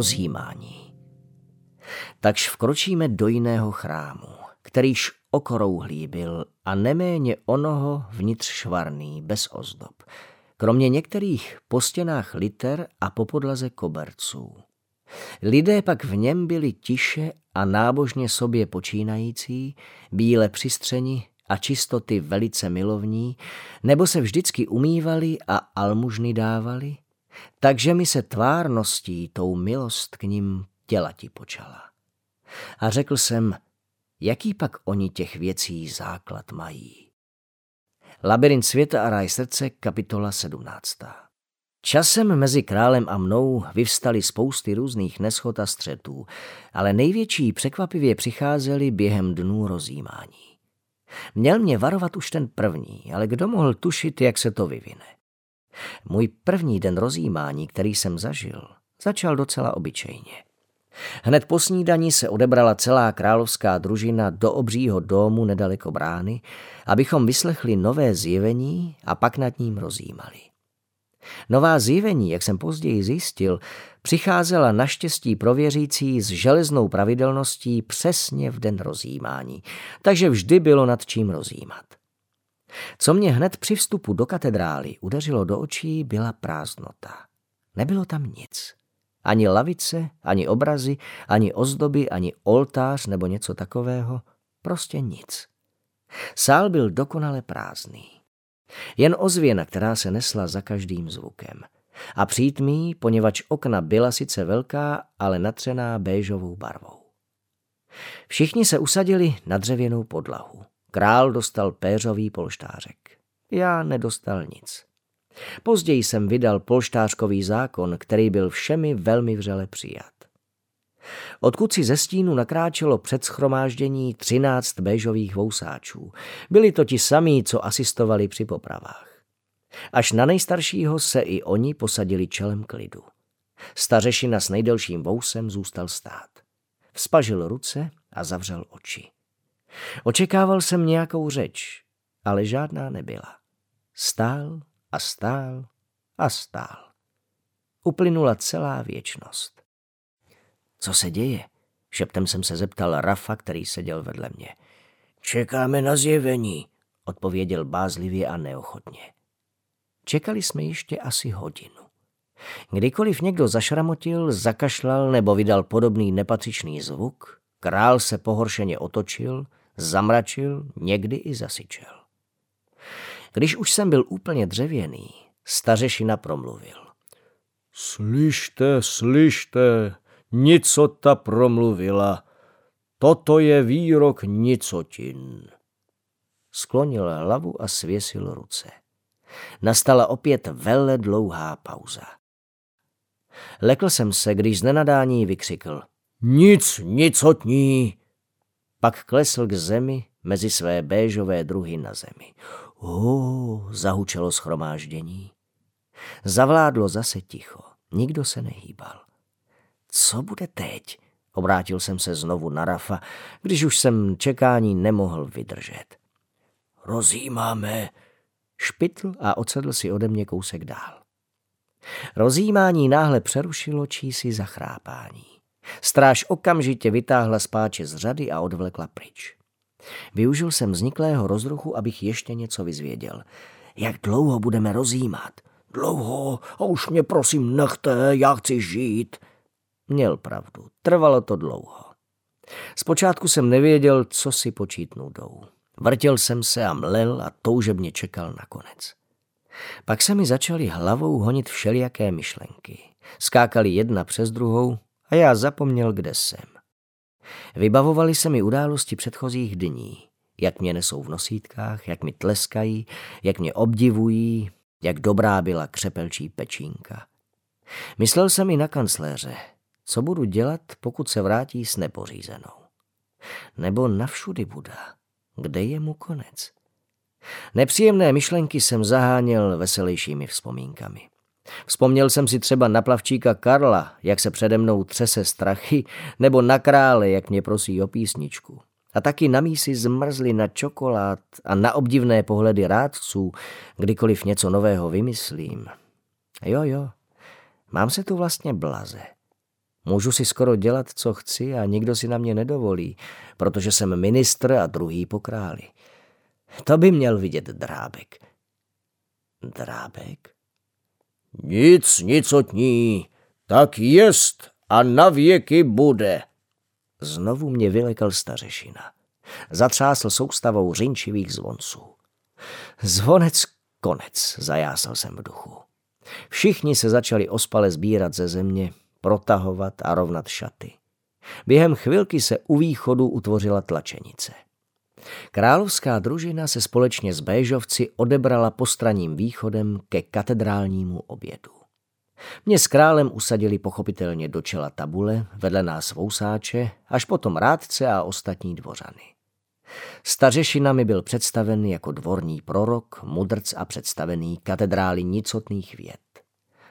rozjímání. Takž vkročíme do jiného chrámu, kterýž okrouhlý byl a neméně onoho vnitř švarný, bez ozdob, kromě některých po stěnách liter a po podlaze koberců. Lidé pak v něm byli tiše a nábožně sobě počínající, bíle přistřeni a čistoty velice milovní, nebo se vždycky umývali a almužny dávali, takže mi se tvárností tou milost k ním tělati počala. A řekl jsem, jaký pak oni těch věcí základ mají. Labirint světa a ráj srdce, kapitola 17. Časem mezi králem a mnou vyvstaly spousty různých neschod a střetů, ale největší překvapivě přicházely během dnů rozjímání. Měl mě varovat už ten první, ale kdo mohl tušit, jak se to vyvine. Můj první den rozjímání, který jsem zažil, začal docela obyčejně. Hned po snídani se odebrala celá královská družina do obřího domu nedaleko brány, abychom vyslechli nové zjevení a pak nad ním rozjímali. Nová zjevení, jak jsem později zjistil, přicházela naštěstí prověřící s železnou pravidelností přesně v den rozjímání, takže vždy bylo nad čím rozjímat. Co mě hned při vstupu do katedrály udeřilo do očí, byla prázdnota. Nebylo tam nic. Ani lavice, ani obrazy, ani ozdoby, ani oltář nebo něco takového. Prostě nic. Sál byl dokonale prázdný. Jen ozvěna, která se nesla za každým zvukem. A přítmí, poněvadž okna byla sice velká, ale natřená béžovou barvou. Všichni se usadili na dřevěnou podlahu. Král dostal péřový polštářek. Já nedostal nic. Později jsem vydal polštářkový zákon, který byl všemi velmi vřele přijat. Odkud si ze stínu nakráčelo před schromáždění třináct béžových vousáčů. Byli to ti samí, co asistovali při popravách. Až na nejstaršího se i oni posadili čelem k lidu. Stařešina s nejdelším vousem zůstal stát. Vzpažil ruce a zavřel oči. Očekával jsem nějakou řeč, ale žádná nebyla. Stál a stál a stál. Uplynula celá věčnost. Co se děje? Šeptem jsem se zeptal Rafa, který seděl vedle mě. Čekáme na zjevení, odpověděl bázlivě a neochotně. Čekali jsme ještě asi hodinu. Kdykoliv někdo zašramotil, zakašlal nebo vydal podobný nepatřičný zvuk, král se pohoršeně otočil, zamračil, někdy i zasyčel. Když už jsem byl úplně dřevěný, stařešina promluvil. Slyšte, slyšte, nicota promluvila. Toto je výrok nicotin. Sklonil hlavu a svěsil ruce. Nastala opět vele dlouhá pauza. Lekl jsem se, když z nenadání vykřikl. Nic, nicotní! Pak klesl k zemi mezi své béžové druhy na zemi. Hů, zahučelo schromáždění. Zavládlo zase ticho. Nikdo se nehýbal. Co bude teď? Obrátil jsem se znovu na Rafa, když už jsem čekání nemohl vydržet. Rozjímáme. Špitl a odsedl si ode mě kousek dál. Rozjímání náhle přerušilo čísi zachrápání. Stráž okamžitě vytáhla spáče z řady a odvlekla pryč. Využil jsem vzniklého rozruchu, abych ještě něco vyzvěděl. Jak dlouho budeme rozjímat? Dlouho a už mě prosím nechte, já chci žít. Měl pravdu, trvalo to dlouho. Zpočátku jsem nevěděl, co si počít nudou. Vrtěl jsem se a mlel a toužebně čekal na konec. Pak se mi začaly hlavou honit všelijaké myšlenky. Skákali jedna přes druhou a já zapomněl, kde jsem. Vybavovali se mi události předchozích dní, jak mě nesou v nosítkách, jak mi tleskají, jak mě obdivují, jak dobrá byla křepelčí pečínka. Myslel jsem i na kancléře, co budu dělat, pokud se vrátí s nepořízenou. Nebo navšudy Buda, kde je mu konec. Nepříjemné myšlenky jsem zaháněl veselějšími vzpomínkami. Vzpomněl jsem si třeba na plavčíka Karla, jak se přede mnou třese strachy, nebo na krále, jak mě prosí o písničku. A taky na mísi zmrzli na čokolád a na obdivné pohledy rádců, kdykoliv něco nového vymyslím. Jo, jo, mám se tu vlastně blaze. Můžu si skoro dělat, co chci a nikdo si na mě nedovolí, protože jsem ministr a druhý po králi. To by měl vidět Drábek. Drábek? Nic, nic od ní. Tak jest a na věky bude. Znovu mě vylekal stařešina. Zatřásl soustavou řinčivých zvonců. Zvonec konec, zajásal jsem v duchu. Všichni se začali ospale sbírat ze země, protahovat a rovnat šaty. Během chvilky se u východu utvořila tlačenice. Královská družina se společně s Béžovci odebrala postraním východem ke katedrálnímu obědu. Mě s králem usadili pochopitelně do čela tabule, vedle nás vousáče, až potom rádce a ostatní dvořany. Stařešina mi byl představen jako dvorní prorok, mudrc a představený katedrály nicotných věd.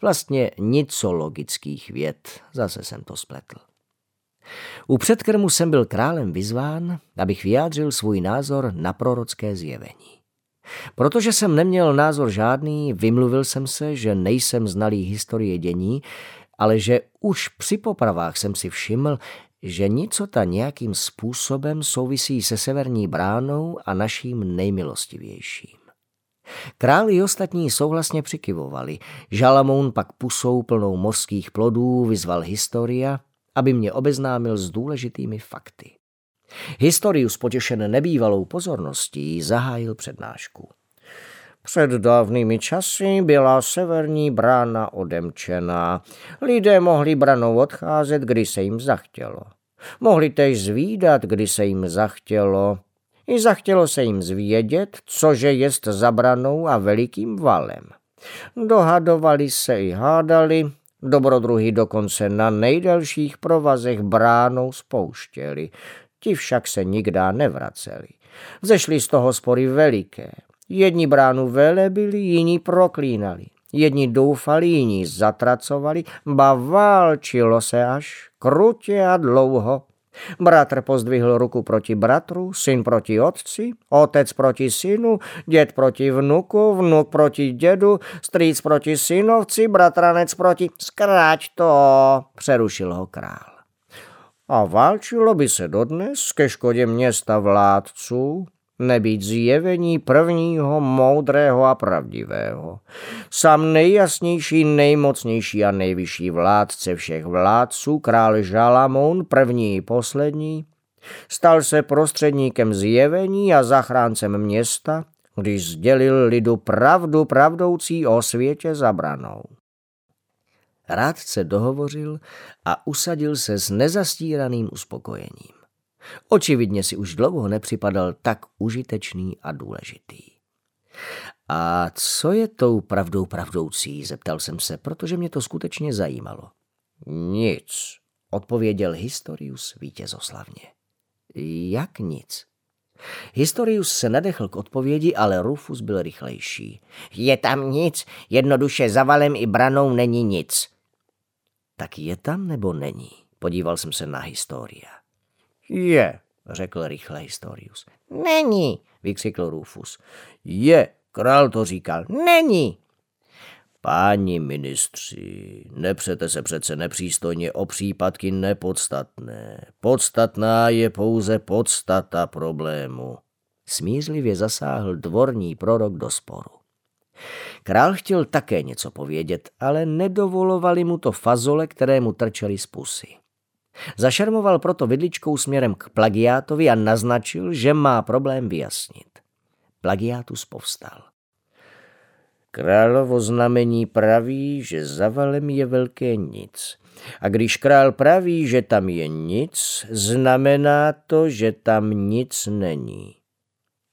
Vlastně nicologických věd, zase jsem to spletl. U předkrmu jsem byl králem vyzván, abych vyjádřil svůj názor na prorocké zjevení. Protože jsem neměl názor žádný, vymluvil jsem se, že nejsem znalý historie dění, ale že už při popravách jsem si všiml, že nicota nějakým způsobem souvisí se severní bránou a naším nejmilostivějším. Král i ostatní souhlasně přikyvovali. Žalamoun pak pusou plnou mořských plodů vyzval historia, aby mě obeznámil s důležitými fakty. Historius potěšen nebývalou pozorností zahájil přednášku. Před dávnými časy byla severní brána odemčená. Lidé mohli branou odcházet, kdy se jim zachtělo. Mohli tež zvídat, kdy se jim zachtělo. I zachtělo se jim zvědět, cože jest za branou a velikým valem. Dohadovali se i hádali, dobrodruhy dokonce na nejdelších provazech bránou spouštěli. Ti však se nikdá nevraceli. Vzešli z toho spory veliké. Jedni bránu velebili, jiní proklínali. Jedni doufali, jiní zatracovali, ba válčilo se až krutě a dlouho. Bratr pozdvihl ruku proti bratru, syn proti otci, otec proti synu, děd proti vnuku, vnuk proti dědu, strýc proti synovci, bratranec proti... Skráť to, přerušil ho král. A válčilo by se dodnes ke škodě města vládců, nebýt zjevení prvního moudrého a pravdivého. Sam nejjasnější, nejmocnější a nejvyšší vládce všech vládců, král Žalamoun, první i poslední, stal se prostředníkem zjevení a zachráncem města, když sdělil lidu pravdu pravdoucí o světě zabranou. Rádce dohovořil a usadil se s nezastíraným uspokojením. Očividně si už dlouho nepřipadal tak užitečný a důležitý. A co je tou pravdou pravdoucí, zeptal jsem se, protože mě to skutečně zajímalo. Nic, odpověděl Historius vítězoslavně. Jak nic? Historius se nadechl k odpovědi, ale Rufus byl rychlejší. Je tam nic, jednoduše za valem i branou není nic. Tak je tam nebo není? Podíval jsem se na Historia. Je, řekl rychle Historius. Není, vykřikl Rufus. Je, král to říkal. Není. Páni ministři, nepřete se přece nepřístojně o případky nepodstatné. Podstatná je pouze podstata problému. Smířlivě zasáhl dvorní prorok do sporu. Král chtěl také něco povědět, ale nedovolovali mu to fazole, které mu trčely z pusy. Zašarmoval proto vidličkou směrem k plagiátovi a naznačil, že má problém vyjasnit. Plagiátus povstal. Královo znamení praví, že za valem je velké nic. A když král praví, že tam je nic, znamená to, že tam nic není.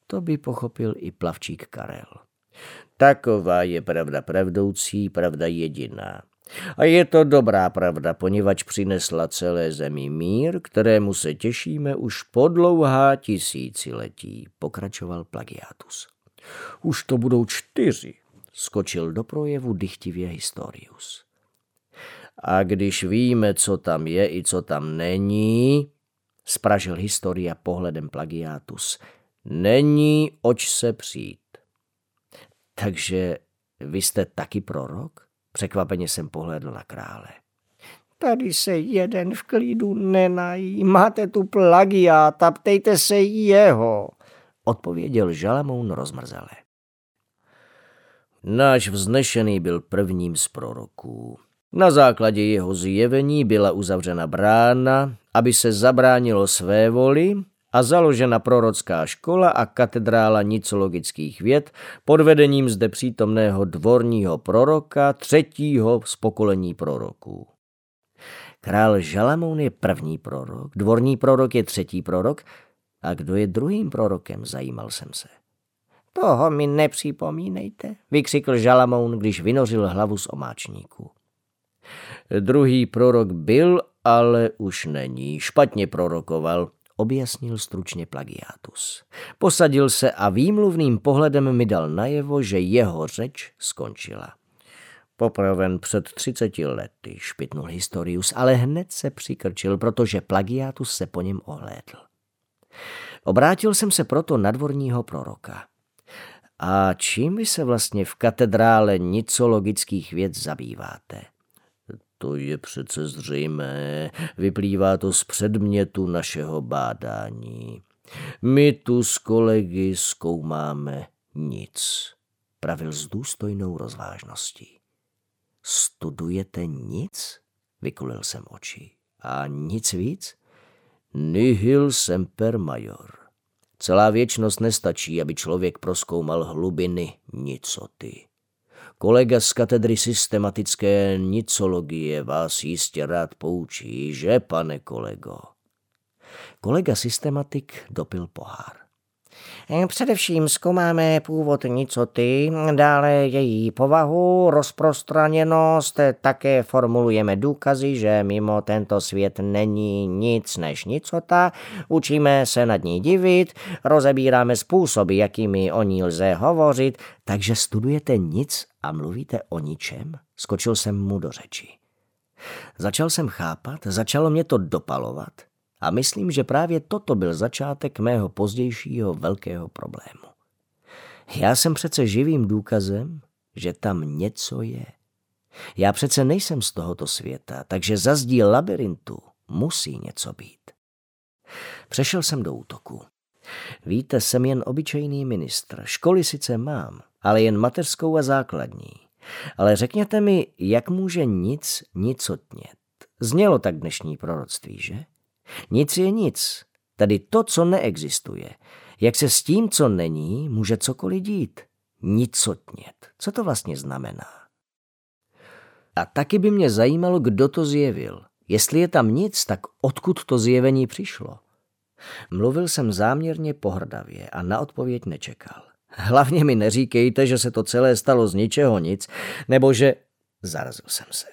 To by pochopil i plavčík Karel. Taková je pravda pravdoucí, pravda jediná. A je to dobrá pravda, poněvadž přinesla celé zemi mír, kterému se těšíme už po dlouhá tisíciletí, pokračoval Plagiatus. Už to budou čtyři, skočil do projevu dychtivě Historius. A když víme, co tam je i co tam není, spražil Historia pohledem Plagiatus, není oč se přijít. Takže vy jste taky prorok? Překvapeně jsem pohledl na krále. Tady se jeden v klidu nenají. Máte tu plagiáta, ptejte se jeho, odpověděl Žalamoun rozmrzele. Náš vznešený byl prvním z proroků. Na základě jeho zjevení byla uzavřena brána, aby se zabránilo své voli a založena prorocká škola a katedrála nicologických věd pod vedením zde přítomného dvorního proroka, třetího z pokolení proroků. Král Žalamoun je první prorok, dvorní prorok je třetí prorok a kdo je druhým prorokem, zajímal jsem se. Toho mi nepřipomínejte, vykřikl Žalamoun, když vynořil hlavu z omáčníku. Druhý prorok byl, ale už není. Špatně prorokoval, objasnil stručně Plagiatus. Posadil se a výmluvným pohledem mi dal najevo, že jeho řeč skončila. Popraven před třiceti lety, špitnul Historius, ale hned se přikrčil, protože Plagiatus se po něm ohlédl. Obrátil jsem se proto na dvorního proroka. A čím vy se vlastně v katedrále nicologických věd zabýváte? To je přece zřejmé, vyplývá to z předmětu našeho bádání. My tu s kolegy zkoumáme nic, pravil s důstojnou rozvážností. Studujete nic? Vykulil jsem oči. A nic víc? Nihil semper major. Celá věčnost nestačí, aby člověk proskoumal hlubiny nicoty. Kolega z katedry systematické nicologie vás jistě rád poučí, že, pane kolego? Kolega systematik dopil pohár. Eh, především zkoumáme původ nicoty, dále její povahu, rozprostraněnost, také formulujeme důkazy, že mimo tento svět není nic než nicota, učíme se nad ní divit, rozebíráme způsoby, jakými o ní lze hovořit, takže studujete nic a mluvíte o ničem? Skočil jsem mu do řeči. Začal jsem chápat, začalo mě to dopalovat – a myslím, že právě toto byl začátek mého pozdějšího velkého problému. Já jsem přece živým důkazem, že tam něco je. Já přece nejsem z tohoto světa, takže za zdí labirintu musí něco být. Přešel jsem do útoku. Víte, jsem jen obyčejný ministr. Školy sice mám, ale jen mateřskou a základní. Ale řekněte mi, jak může nic nicotnět. Znělo tak dnešní proroctví, že? Nic je nic, tedy to, co neexistuje. Jak se s tím, co není, může cokoliv dít. Nicotnět. Co to vlastně znamená? A taky by mě zajímalo, kdo to zjevil. Jestli je tam nic, tak odkud to zjevení přišlo? Mluvil jsem záměrně pohrdavě a na odpověď nečekal. Hlavně mi neříkejte, že se to celé stalo z ničeho nic, nebo že... Zarazil jsem se.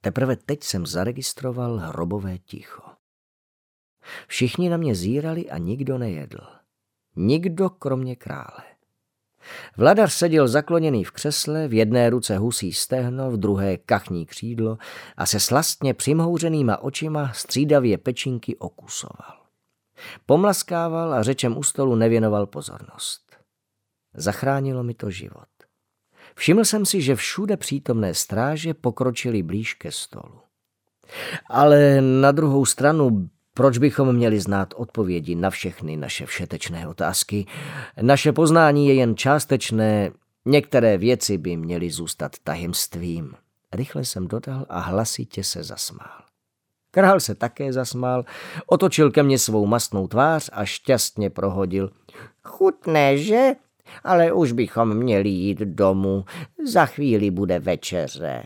Teprve teď jsem zaregistroval hrobové ticho. Všichni na mě zírali a nikdo nejedl. Nikdo kromě krále. Vladař seděl zakloněný v křesle, v jedné ruce husí stehno, v druhé kachní křídlo a se slastně přimhouřenýma očima střídavě pečinky okusoval. Pomlaskával a řečem u stolu nevěnoval pozornost. Zachránilo mi to život. Všiml jsem si, že všude přítomné stráže pokročili blíž ke stolu. Ale na druhou stranu proč bychom měli znát odpovědi na všechny naše všetečné otázky? Naše poznání je jen částečné, některé věci by měly zůstat tajemstvím. Rychle jsem dodal a hlasitě se zasmál. Král se také zasmál, otočil ke mně svou mastnou tvář a šťastně prohodil. Chutné, že? Ale už bychom měli jít domů. Za chvíli bude večeře.